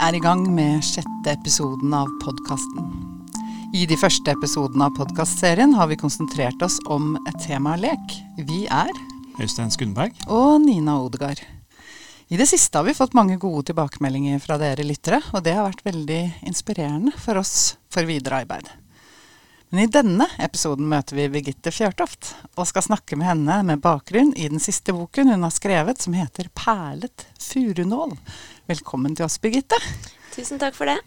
er i gang med sjette episoden av podkasten. I de første episodene av podkastserien har vi konsentrert oss om et tema lek. Vi er Øystein Skundberg. og Nina Odegaard. I det siste har vi fått mange gode tilbakemeldinger fra dere lyttere, og det har vært veldig inspirerende for oss for videre arbeid. Men i denne episoden møter vi Birgitte Fjørtoft, og skal snakke med henne med bakgrunn i den siste boken hun har skrevet, som heter 'Perlet furunål'. Velkommen til oss, Birgitte. Tusen takk for det.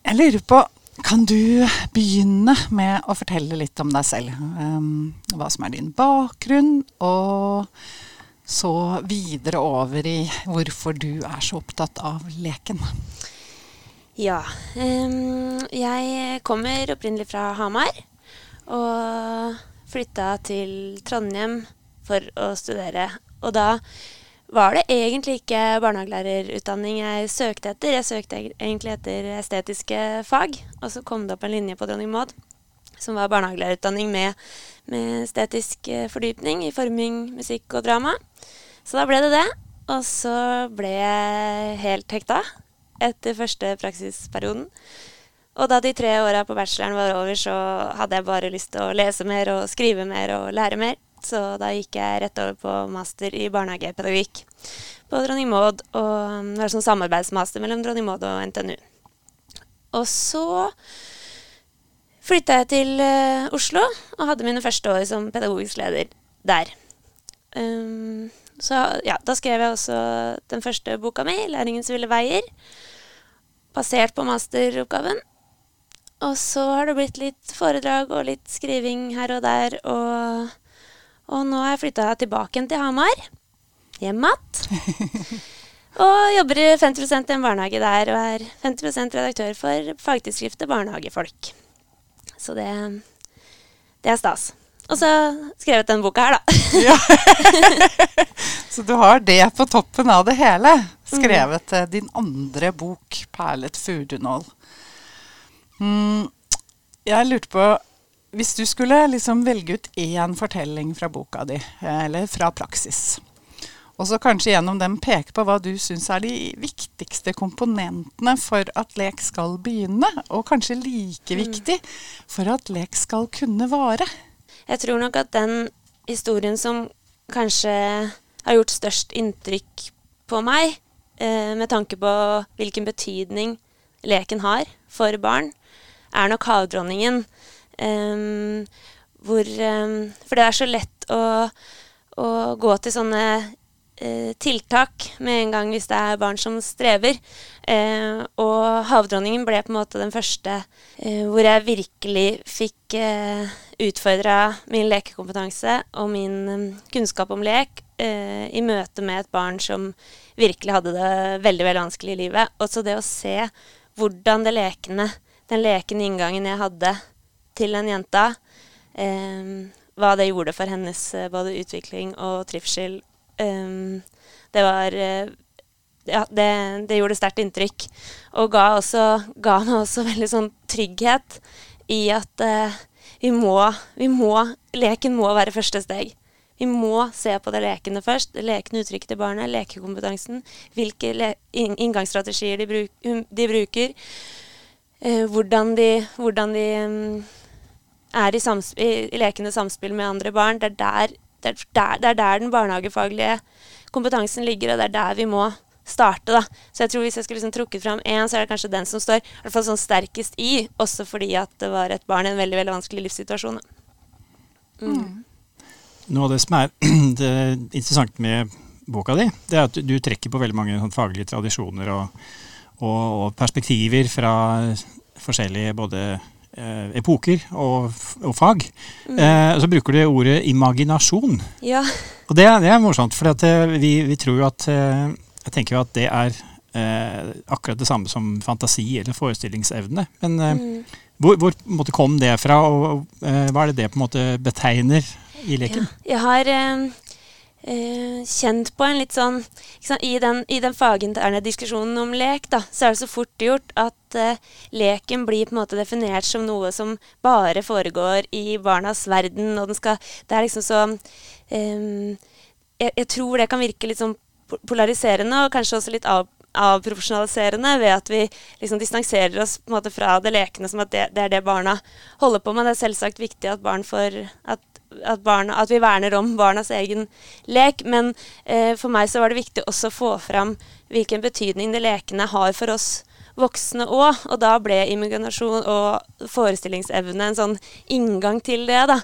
Jeg lurer på, kan du begynne med å fortelle litt om deg selv? Um, hva som er din bakgrunn, og så videre over i hvorfor du er så opptatt av leken. Ja. jeg kommer opprinnelig fra Hamar. Og flytta til Trondheim for å studere. Og da var det egentlig ikke barnehagelærerutdanning jeg søkte etter. Jeg søkte egentlig etter estetiske fag, og så kom det opp en linje på Dronning Maud som var barnehagelærerutdanning med, med estetisk eh, fordypning i forming, musikk og drama. Så da ble det det. Og så ble jeg helt hekta etter første praksisperioden. Og da de tre åra på bacheloren var over, så hadde jeg bare lyst til å lese mer og skrive mer og lære mer. Så da gikk jeg rett over på master i barnehagepedagogikk på Dronning Maud. Og um, det var sånn samarbeidsmaster mellom Dronning Maud og NTNU. Og så flytta jeg til eh, Oslo og hadde mine første år som pedagogisk leder der. Um, så ja, da skrev jeg også den første boka mi, 'Læringens ville veier', basert på masteroppgaven. Og så har det blitt litt foredrag og litt skriving her og der, og, og nå har jeg flytta tilbake til Hamar. Hjem igjen. Og jobber i 50 i en barnehage der, og er 50% redaktør for fagtidsskriftet Barnehagefolk. Så det, det er stas. Og så skrevet denne boka her, da. Ja. så du har det på toppen av det hele. Skrevet mm. din andre bok, 'Perlet furunål'. Mm, jeg lurte på Hvis du skulle liksom velge ut én fortelling fra boka di, eh, eller fra praksis, og så kanskje gjennom dem peke på hva du syns er de viktigste komponentene for at lek skal begynne, og kanskje like viktig for at lek skal kunne vare. Jeg tror nok at den historien som kanskje har gjort størst inntrykk på meg, eh, med tanke på hvilken betydning leken har for barn, er nok havdronningen. Eh, hvor eh, For det er så lett å, å gå til sånne tiltak med en gang hvis det er barn som strever. Eh, og havdronningen ble på en måte den første eh, hvor jeg virkelig fikk eh, utfordra min lekekompetanse og min eh, kunnskap om lek eh, i møte med et barn som virkelig hadde det veldig veldig vanskelig i livet. Og så det å se hvordan det lekende, den lekende inngangen jeg hadde til den jenta, eh, hva det gjorde for hennes eh, både utvikling og trivsel. Eh, det var eh, ja, det, det gjorde sterkt inntrykk. Og ga, også, ga meg også veldig sånn trygghet i at eh, vi, må, vi må Leken må være første steg. Vi må se på det lekende først. Det lekende uttrykket til barnet, lekekompetansen. Hvilke le inngangsstrategier de, bruk, de bruker. Eh, hvordan de, hvordan de um, er i, i lekende samspill med andre barn. Det er der, det er der, det er der den barnehagefaglige kompetansen ligger, og det er der vi må starte. da. Så jeg tror hvis jeg skulle liksom trukket fram én, så er det kanskje den som står i hvert fall sånn sterkest i, også fordi at det var et barn i en veldig veldig vanskelig livssituasjon. da. Mm. Noe av det som er det interessant med boka di, det er at du, trekker på veldig mange sånn, faglige tradisjoner og, og, og perspektiver fra forskjellige både epoker og, og fag. Eh, og så bruker du ordet imaginasjon. Ja. Og det, det er morsomt, for vi, vi tror jo at eh, Jeg tenker jo at det er eh, akkurat det samme som fantasi eller forestillingsevne. Men eh, Mm. hvor, hvor måte kom det fra, og, og eh, hva er det det på en måte betegner i leken? Ja, jeg har eh, kjent på en litt sånn sant, i, den, den faginterne diskusjonen om lek, da, så er det så fort gjort at eh, leken blir på en måte definert som noe som bare foregår i barnas verden, og den skal Det er liksom så eh, jeg, jeg tror det kan virke litt sånn polariserende, og kanskje også litt av, avprofesjonaliserende ved at vi liksom distanserer oss på en måte fra det lekende som at det, det, er det barna holder på med. Det er selvsagt viktig at barn får at, at, barna, at vi verner om barnas egen lek, men eh, for meg så var det viktig også å få fram hvilken betydning det lekene har for oss voksne òg. Og da ble immigrasjon og forestillingsevne en sånn inngang til det, da.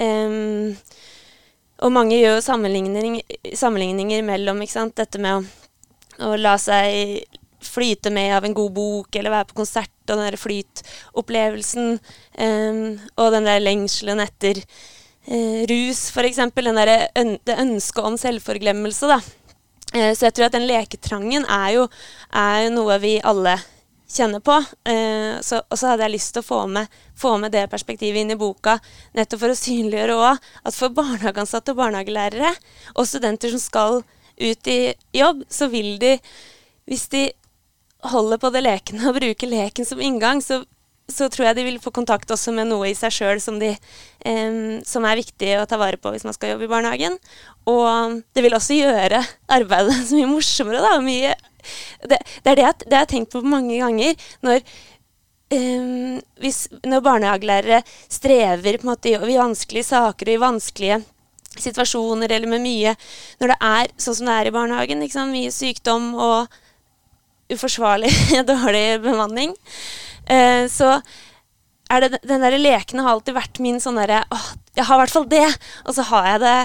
Um, og mange gjør sammenligning, sammenligninger mellom ikke sant, dette med å, å, la seg flyte med av en god bok, eller være på konsert, og den der flytopplevelsen, um, og den der lengselen etter rus, f.eks. Det ønsket om selvforglemmelse, da. Uh, så jeg tror at den leketrangen er jo, er noe vi alle kjenner på. Eh, så, og så hadde jeg lyst til å få med, få med, det perspektivet inn i boka, nettopp for å synliggjøre òg at for barnehageansatte og barnehagelærere, og studenter som skal ut i jobb, så vil de, hvis de holder på det lekende og bruker leken som inngang, så, så tror jeg de vil få kontakt også med noe i seg sjøl som, um, som, er viktig å ta vare på hvis man skal jobbe i barnehagen. Og det vil også gjøre arbeidet så mye morsommere. da, mye det, det, er det jeg, det jeg har tenkt på mange ganger. Når, um, hvis, når barnehagelærere strever på en måte, i vanskelige saker og i vanskelige situasjoner eller med mye Når det er sånn som det er i barnehagen, mye sykdom og uforsvarlig dårlig bemanning, uh, så er det den der lekene har alltid vært min sånn derre åh, jeg har i hvert fall det! Og så har jeg det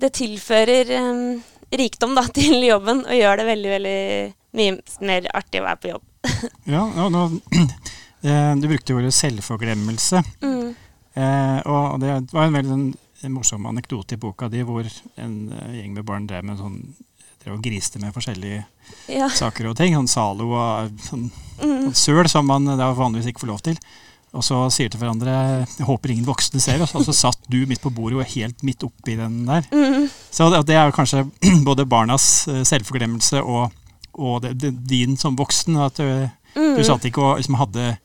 Det tilfører um, rikdom da, til jobben og gjør det veldig, veldig mye mer artig å være på jobb. ja, og nå, eh, Du brukte ordet selvforglemmelse. Mm. Eh, og det var en veldig en, morsom anekdote i boka di hvor en uh, gjeng med barn drev med en sånn drev og griste med forskjellige ja. saker og ting. Sånn Zalo og sånn, mm. søl som man da vanligvis ikke får lov til. Og så sier til hverandre 'jeg håper ingen voksne ser oss', og så satt du midt på bordet og helt midt oppi den der. Mm. Så det, det, er jo kanskje både barnas eh, selvforglemmelse og, og det, det, din som voksen. At du, mm. du satt ikke og liksom hadde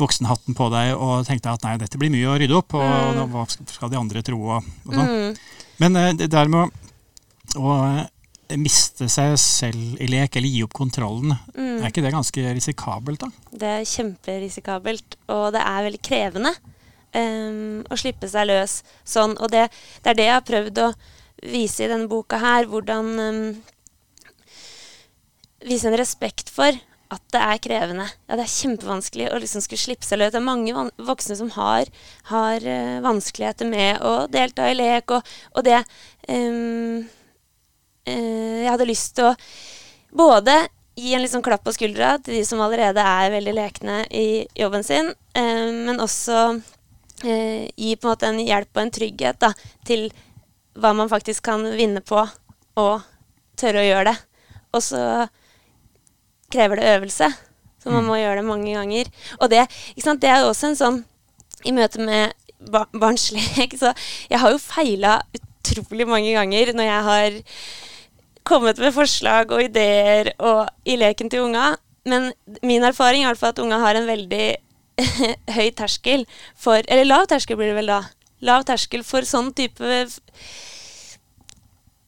voksenhatten på deg og tenkte at nei, dette blir mye å rydde opp, og mm. hva skal de andre tro, og, og sånn. Mm. Men eh, det der med å, å miste seg selv i lek, eller gi opp kontrollen. Mm. Er ikke det ganske risikabelt, da? Det er kjemperisikabelt, og det er veldig krevende um, å slippe seg løs sånn. Og det, det, er det jeg har prøvd å vise i denne boka her. Hvordan um, Vise en respekt for at det er krevende. Ja, det er kjempevanskelig å liksom skulle slippe seg løs. Det er mange voksne som har, har uh, vanskeligheter med å delta i lek, og, og det um, jeg hadde lyst til å både gi en liksom klapp på skuldra til de som allerede er veldig lekne i jobben sin, eh, men også eh, gi på en måte en hjelp og en trygghet da, til hva man faktisk kan vinne på, og tørre å gjøre det. Og så krever det øvelse, så man mm. må gjøre det mange ganger. Og det, det er også en sånn I møte med ba barns lek, så jeg har jo feila utrolig mange ganger når jeg har kommet med forslag og ideer og i leken til unga. Men min erfaring er at unga har en veldig høy terskel for Eller lav terskel blir det vel da. Lav terskel for sånn type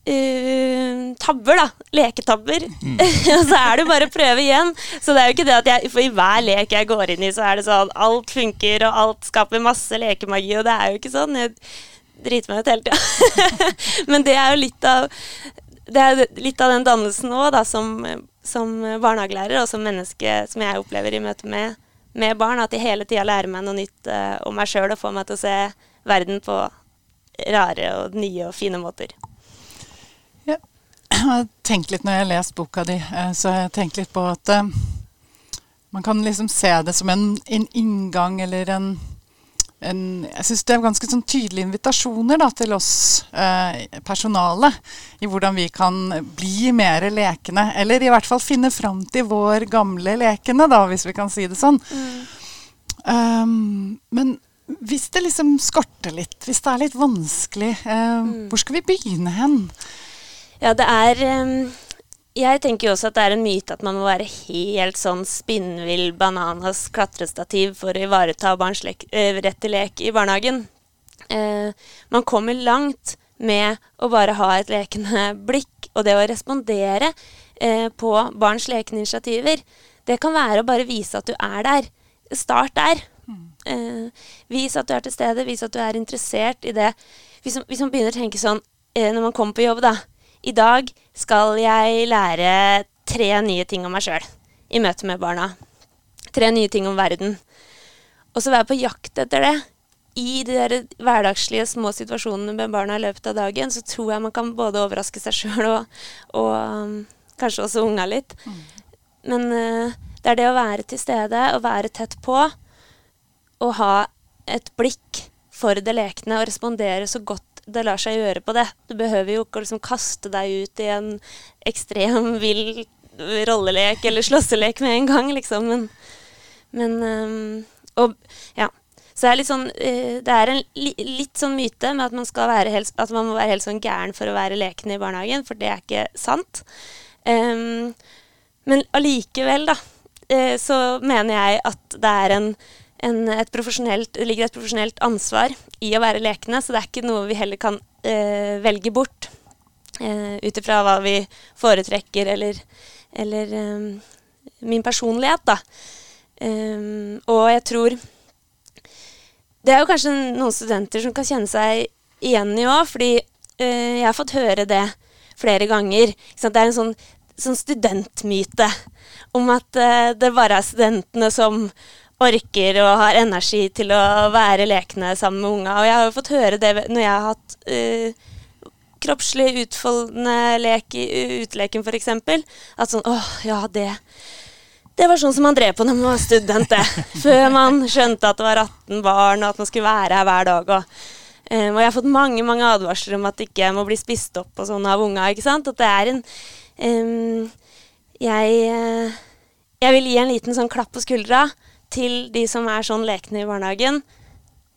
uh, tabber, da. Leketabber. Mm. og så er det bare å prøve igjen. Så det er jo ikke det at jeg For i hver lek jeg går inn i, så er det sånn alt funker, og alt skaper masse lekemagi, og det er jo ikke sånn. Jeg driter meg ut hele tida. Men det er jo litt av det er litt av den dannelsen òg, som, som, barnehagelærer og som menneske som jeg opplever i møte med, med barn, at de hele tida lærer meg noe nytt uh, om meg sjøl og får meg til å se verden på rare og nye og fine måter. Ja. Jeg har tenkt litt når jeg har lest boka di, så så jeg har tenkt litt på at uh, man kan liksom se det som en, en inngang eller en en, jeg synes det er ganske sånn tydelige invitasjoner da, til oss eh, personale i hvordan vi kan bli mer lekende. Eller i hvert fall finne fram til vår gamle lekende, da, hvis vi kan si det sånn. Mm. Um, men hvis det liksom skorter litt, hvis det er litt vanskelig, eh, mm. hvor skal vi begynne hen? Ja, det er um jeg tenker jo også at det er en myte at man må være helt sånn spinnvill bananas klatrestativ for å ivareta barns lek, eh, rett til lek i barnehagen. Eh, man kommer langt med å bare ha et lekende blikk, og det å respondere eh, på barns lekeninitiativer, det kan være å bare vise at du er der. Start der. Eh, vis at du er til stede, vis at du er interessert i det. Hvis man, hvis man begynner å tenke sånn eh, når man kommer på jobb, da. I dag skal jeg lære tre nye ting om meg sjøl i møte med barna. Tre nye ting om verden. Og så være på jakt etter det i de der hverdagslige små situasjonene med barna i løpet av dagen, så tror jeg man kan både overraske seg sjøl og, og um, kanskje også unga litt. Mm. Men uh, det er det å være til stede og være tett på og ha et blikk for det lekne og respondere så godt det lar seg gjøre på det. Du behøver jo ikke å liksom kaste deg ut i en ekstrem vill rollelek eller slåsselek med en gang, liksom. Men, men um, Og ja. Så det er litt sånn uh, Det er en li, litt sånn myte med at man, skal være helt, at man må være helt sånn gæren for å være lekende i barnehagen, for det er ikke sant. Um, men allikevel, da, uh, så mener jeg at det er en en, et det ligger et profesjonelt ansvar i å være lekende, så det er ikke noe vi heller kan eh, velge bort eh, ut ifra hva vi foretrekker, eller, eller eh, min personlighet, da. Um, og jeg tror Det er jo kanskje noen studenter som kan kjenne seg igjen i òg, fordi eh, jeg har fått høre det flere ganger. Det er en sånn, sånn studentmyte om at det bare er studentene som orker og har energi til å være lekne sammen med unga. Og jeg har jo fått høre det når jeg har hatt uh, kroppslig utfoldende lek i uteleken f.eks. At sånn åh, ja, det det var sånn som man drev på når man var student, det. Før man skjønte at det var 18 barn, og at man skulle være her hver dag. Og, um, og jeg har fått mange mange advarsler om at ikke jeg må bli spist opp og sånn av unga. ikke sant? At det er en um, jeg, uh, jeg vil gi en liten sånn klapp på skuldra til de som er sånn lekne i barnehagen,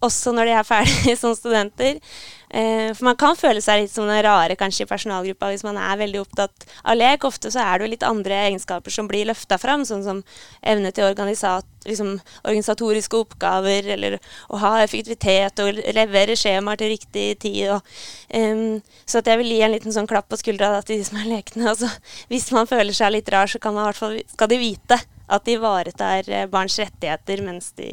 også når de er ferdige som studenter. Eh, for man kan føle seg litt som den rare kanskje i personalgruppa hvis man er veldig opptatt av lek. Ofte så er det jo litt andre egenskaper som blir løfta fram, sånn som evne til liksom, organisatoriske oppgaver, eller å ha effektivitet og levere skjemaer til riktig tid. Og, um, så at jeg vil gi en liten sånn klapp på skuldra til de som er lekne. Altså, hvis man føler seg litt rar, så man, skal de vite at de ivaretar eh, barns rettigheter mens de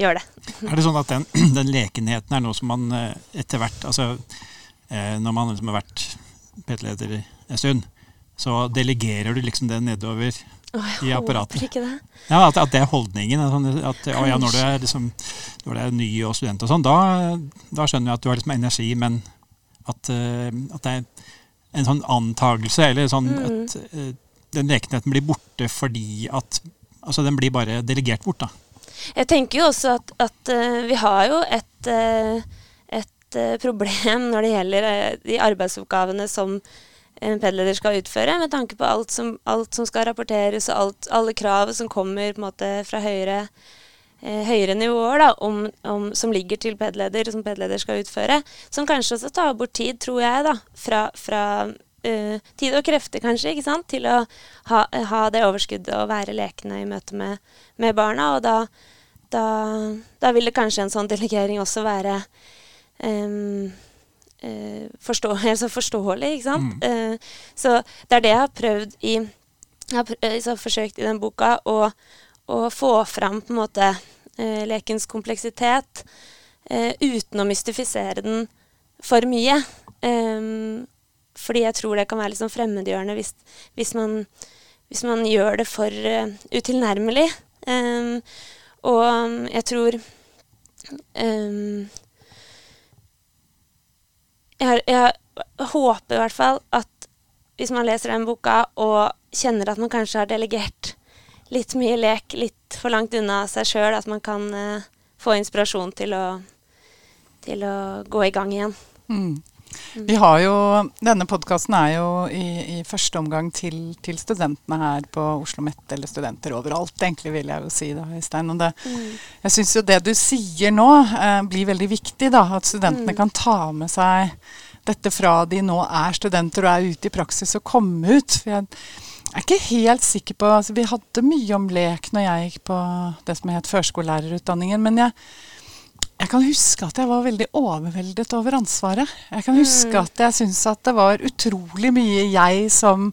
gjør det. Er det sånn at den, den lekenheten er noe som man eh, etter hvert altså eh, Når man liksom har vært PT-leder en stund, så delegerer du liksom det nedover oh, i apparatet. Ikke det. Ja, at, at, det er holdningen. At, å, ja, når, du er, liksom, når du er ny og student og sånn, da, da, skjønner du at du har liksom energi, men at, at det er en sånn antagelse, eller sånn mm. at den lekenheten blir borte fordi at Altså, den blir bare delegert bort, da. Jeg tenker jo også at, at uh, vi har jo et, uh, et uh, problem når det gjelder de arbeidsoppgavene som en pedleder skal utføre, med tanke på alt som, alt som skal rapporteres og alt, alle krav som kommer på en måte fra høyere, høyere nivåer da, om, om, som ligger til pedleder, som pedleder skal utføre. Som kanskje også tar bort tid, tror jeg, da, fra, fra uh, tid og krefter, kanskje, ikke sant? til å ha, ha, det overskuddet og være lekende i møte med, med barna. Og da, da, da, vil det kanskje en sånn delegering også være um, uh, forstå, altså forståelig, ikke sant. Mm. Uh, så det er det jeg har prøvd i Jeg har prøvd, forsøkt i den boka å, å få fram på en måte lekens kompleksitet uten å mystifisere den for mye. Um, fordi jeg tror det kan være litt sånn fremmedgjørende hvis, hvis, man, hvis man, gjør det for uh, utilnærmelig. Um, og um, jeg tror um, jeg, jeg, håper i hvert fall at hvis man leser den boka og kjenner at man kanskje har delegert litt mye lek litt for langt unna seg sjøl, at man kan uh, få inspirasjon til å, til å gå i gang igjen. Mm. Vi har jo, Denne podkasten er jo i, i, første omgang til, til, studentene her på Oslo OsloMet, eller studenter overalt, egentlig, vil jeg jo si. da, Øystein. Og det, mm. Jeg syns jo det du sier nå, eh, blir veldig viktig. da, At studentene mm. kan ta med seg dette fra de nå er studenter og er ute i praksis, og komme ut. For jeg er ikke helt sikker på altså Vi hadde mye om lek når jeg gikk på det som het førskolelærerutdanningen. men jeg jeg kan huske at jeg var veldig overveldet over ansvaret. Jeg kan huske mm. at jeg syntes at det var utrolig mye jeg som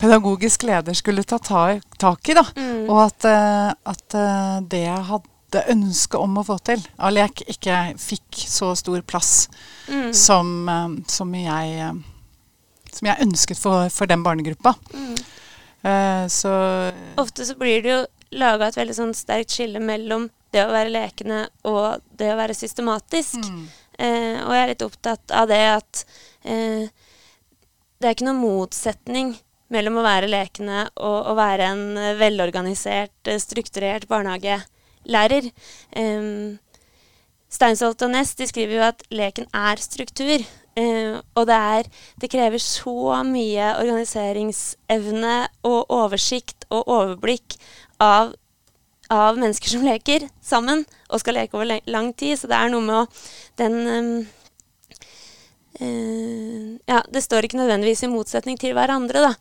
pedagogisk leder skulle ta ta tak i. da, Mm. Og at, eh, at eh, det jeg hadde ønske om å få til av lek, ikke fikk så stor plass Mm. som, eh, som, jeg, som jeg ønsket for, for den barnegruppa. Eh, så Ofte så blir det jo laga et veldig sånn sterkt skille mellom det å være lekende og det å være systematisk. mm, Eh, og jeg er litt opptatt av det at eh, det er ikke noen motsetning mellom å være lekende og å være en velorganisert, eh, strukturert barnehagelærer. Eh, Steinsholt og Næss skriver jo at leken er struktur. Uh, og det, er, det krever så mye organiseringsevne og oversikt og overblikk av av mennesker som leker sammen, og skal leke over lang tid. Så det er noe med å den um, uh, Ja, det står ikke nødvendigvis i motsetning til hverandre, da.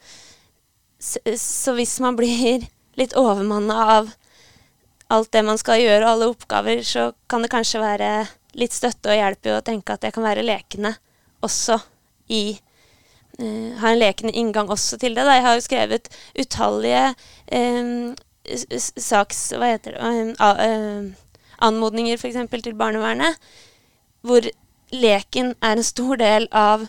Så, så hvis man blir litt overmanna av alt det man skal gjøre, og alle oppgaver, så kan det kanskje være litt støtte og hjelp i å tenke at det kan være lekende også i uh, har en lekende inngang også til det. Da. Jeg har jo skrevet utallige eh, s- saks... Hva heter det? eh, eh, anmodninger f.eks. til barnevernet, hvor leken er en stor del av,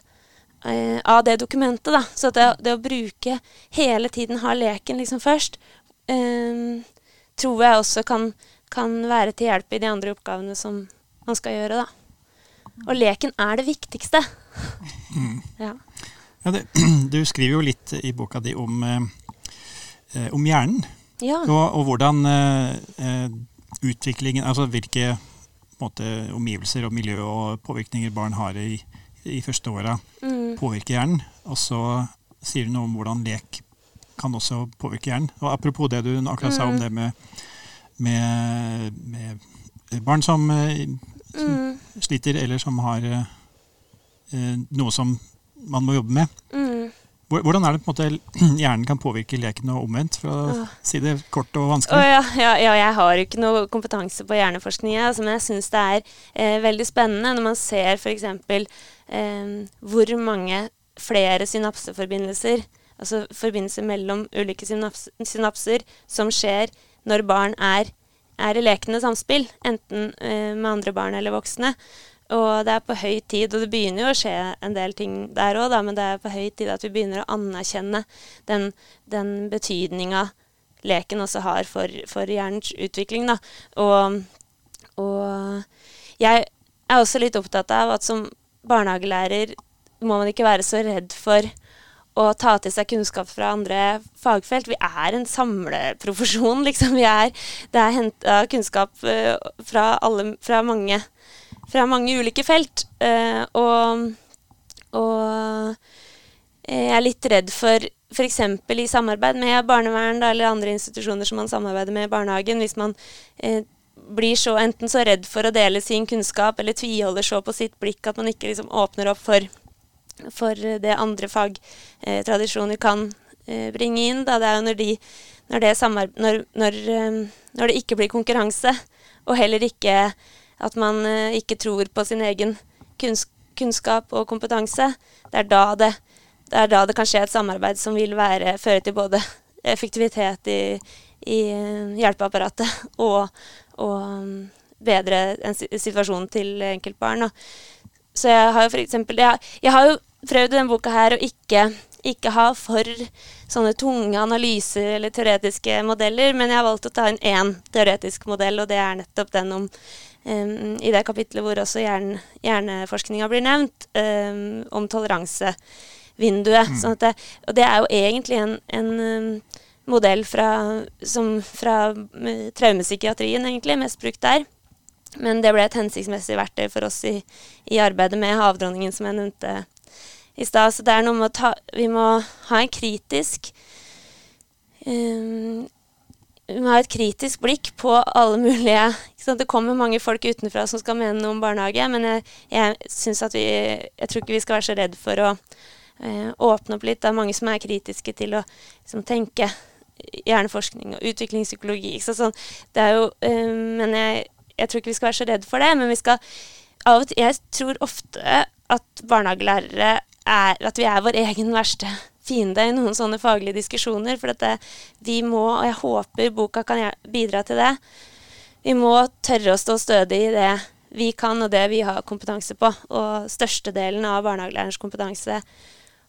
uh, av det dokumentet. Da. Så det, det å bruke hele tiden ha leken liksom først, eh, tror jeg også kan, kan være til hjelp i de andre oppgavene som man skal gjøre. Da. Og leken er det viktigste. Ja. Ja, det, du skriver jo litt i boka di om, eh, eh, om hjernen, ja. og, og hvordan eh, eh, utviklingen Altså hvilke måte, omgivelser og miljø og påvirkninger barn har i, i første åra, Mm. påvirker hjernen. Og så sier du noe om hvordan lek kan også påvirke hjernen. Og apropos det du akkurat sa om Mm. det med, med, med barn som, eh, som Mm. sliter, eller som har eh, eh, noe som man må jobbe med. Mm. Hvor- Hvordan er det på en måte hjernen kan påvirke leken og omvendt, for å Åh. si det kort og vanskelig? vanskelig? ja, ja, ja, jeg har jo ikke noe kompetanse på hjerneforskning, altså, men jeg syns det er eh, veldig spennende når man ser f.eks. Eh, hvor mange flere synapseforbindelser, altså forbindelser mellom ulike synaps synapser, som skjer når barn er, er i lekende samspill, enten eh, med andre barn eller voksne. Og det er på høy tid, og det begynner jo å skje en del ting der òg, men det er på høy tid at vi begynner å anerkjenne den, den betydninga leken også har for, for hjernens utvikling. Da. Og, og jeg er også litt opptatt av at som barnehagelærer må man ikke være så redd for å ta til seg kunnskap fra andre fagfelt. Vi er en samleprofesjon, liksom. Er, det er henta kunnskap eh, fra, alle, fra, mange, fra mange ulike felt. Eh, og, og jeg er litt redd for f.eks. i samarbeid med barnevern da, eller andre institusjoner som man samarbeider med i barnehagen, hvis man eh, blir så enten så redd for å dele sin kunnskap eller tviholder så på sitt blikk at man ikke liksom åpner opp for, for det andre fagtradisjoner kan eh, bringe inn. Da. Det er jo når, de, når, det når, eh, når det ikke blir konkurranse, og heller ikke at man eh, ikke tror på sin egen kunns kunnskap og kompetanse, det er da det det er da det kan skje et samarbeid som vil være, føre til både effektivitet i, i eh, hjelpeapparatet og, og um, bedre en si- situasjon til enkeltbarn. Så jeg har jo eksempel Jeg, jeg har jo prøvd i denne boka her å ikke, ikke ha for sånne tunge analyser eller teoretiske modeller, men jeg har valgt å ta inn én teoretisk modell, og det er nettopp den om um, I det kapitlet hvor også hjern, hjerneforskninga blir nevnt, um, om toleransevinduet. Mm. Sånn det, og det er jo egentlig en, en um, modell fra, som, fra uh, traumepsykiatrien, egentlig, mest brukt der. Men det ble et hensiktsmessig verktøy for oss i, i arbeidet med havdronningen, som jeg nevnte i stad. Så det er noe med å ta Vi må ha en kritisk um, vi må ha et kritisk blikk på alle mulige? Det kommer mange folk utenfra som skal mene noe om barnehage, men jeg, jeg synes at vi Jeg tror ikke vi skal være så redd for å eh, åpne opp litt. Det er mange som er kritiske til å liksom, tenke hjerneforskning og utviklingspsykologi. Sånn, jo, eh, men jeg, jeg tror ikke vi skal være så redd for det. Men vi skal av og til Jeg tror ofte at barnehagelærere er At vi er vår egen verste fiende i noen sånne faglige diskusjoner. For det, vi må, og jeg håper boka kan bidra til det, vi må tørre å stå stødig i det vi kan, og det vi har kompetanse på. Og størstedelen av barnehagelærerens kompetanse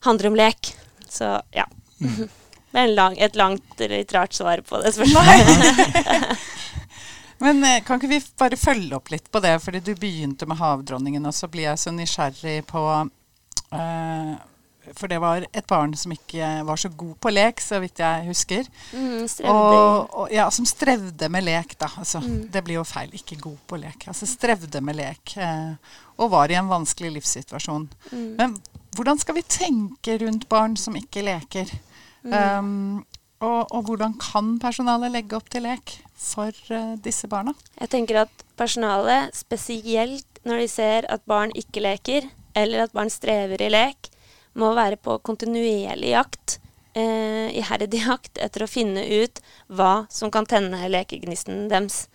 handler om lek. Så ja. Mm. Det er lang, et langt, litt rart svar på det spørsmålet. Men eh, kan ikke vi bare følge opp litt på det? Fordi du begynte med havdronningen, og så blir jeg så nysgjerrig på uh, for det var et barn som ikke var så god på lek, så vidt jeg husker. Mm, og, og, ja, som strevde med lek, da. Altså, mm. Det blir jo feil. Ikke god på lek. Altså strevde med lek. Eh, og var i en vanskelig livssituasjon. Mm. Men hvordan skal vi tenke rundt barn som ikke leker? Um, og, og, hvordan kan personalet legge opp til lek for uh, disse barna? Jeg tenker at personalet, spesielt når de ser at barn ikke leker, eller at barn strever i lek, må være på kontinuerlig jakt, eh, iherdig jakt, etter å finne ut hva som kan tenne lekegnisten deres.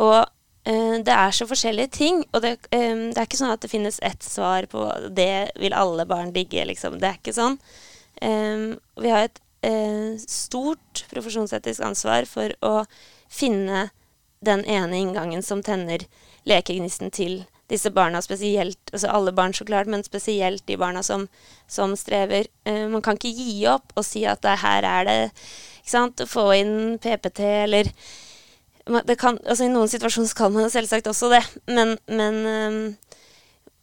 Og eh, det er så forskjellige ting, og det, eh, det, er ikke sånn at det finnes ett svar på det vil alle barn digge, liksom. Det er ikke sånn. Eh, vi har et eh, stort profesjonsetisk ansvar for å finne den ene inngangen som tenner lekegnisten til disse barna spesielt, altså alle barn så klart, men spesielt de barna som, som strever. Uh, man kan ikke gi opp og si at det, her er det ikke sant, få inn PPT eller kan, altså I noen situasjoner skal man selvsagt også det, men, men um,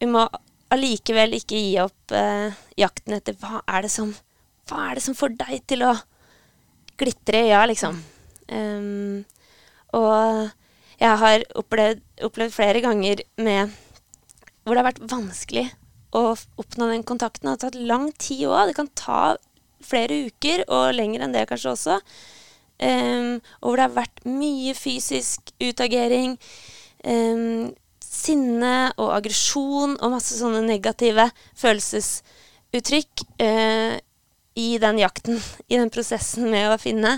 vi må allikevel ikke gi opp uh, jakten etter hva er, det som, hva er det som får deg til å glitre i øya, liksom. Um, og jeg har opplevd, opplevd, flere ganger med hvor det har vært vanskelig å oppnå den kontakten. Det har tatt lang tid òg. Det kan ta flere uker, og lenger enn det kanskje også. Um, og hvor det har vært mye fysisk utagering. Um, sinne og aggresjon og masse sånne negative følelsesuttrykk uh, i den jakten, i den prosessen med å finne.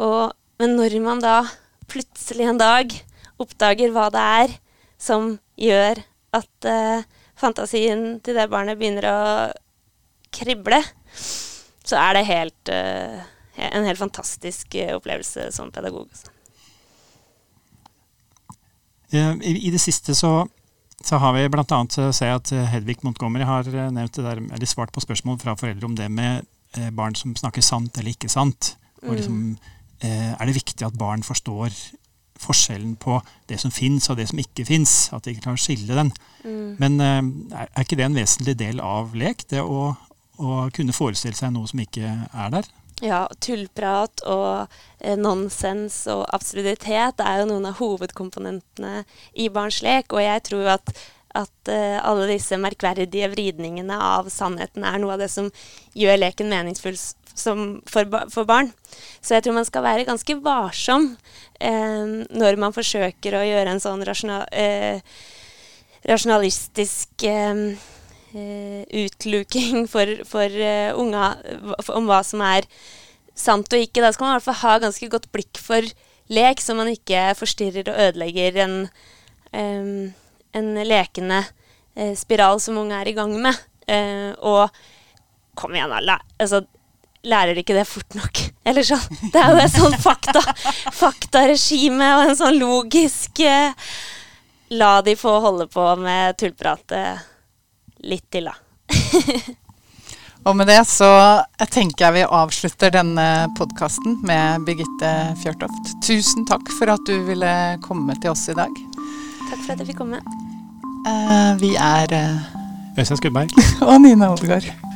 Og, men når man da plutselig en dag oppdager hva det er som gjør at uh, fantasien til det barnet begynner å krible, så er det helt, uh, en helt fantastisk uh, opplevelse som pedagog. Altså. I, I, det siste så, så har vi bl.a. sett at Hedvig Montgomery har nevnt det der, eller svart på spørsmål fra foreldre om det med barn som snakker sant eller ikke sant. Og liksom, mm Eh, er det viktig at barn forstår forskjellen på det som fins og det som ikke fins. At de ikke klarer å skille den. Mm. Men eh, er ikke det en vesentlig del av lek? Det å, å, kunne forestille seg noe som ikke er der? Ja, tullprat og eh, nonsens og absurditet er jo noen av hovedkomponentene i barns lek. Og jeg tror at at uh, alle disse merkverdige vridningene av sannheten er noe av det som gjør leken meningsfull for, for, barn. Så jeg tror man skal være ganske varsom uh, når man forsøker å gjøre en sånn rasjonal, uh, rasjonalistisk eh, eh utluking for, for unga om hva som er sant og ikke. Da skal man i hvert fall ha ganske godt blikk for lek, så man ikke forstyrrer og ødelegger en, en lekende eh, spiral som unge er i gang med. og kom igjen, alle. Altså, lærer de ikke det fort nok. Eller sånn. Det er jo et sånn fakta, faktaregime og en sånn logisk eh, La de få holde på med tullpratet litt til, da. og med det så jeg tenker jeg vi avslutter denne podkasten med Birgitte Fjørtoft. Tusen takk for at du ville komme til oss i dag. Takk for at jeg fikk komme. Uh, vi er uh, Øystein Skudberg. og Nina Odegaard.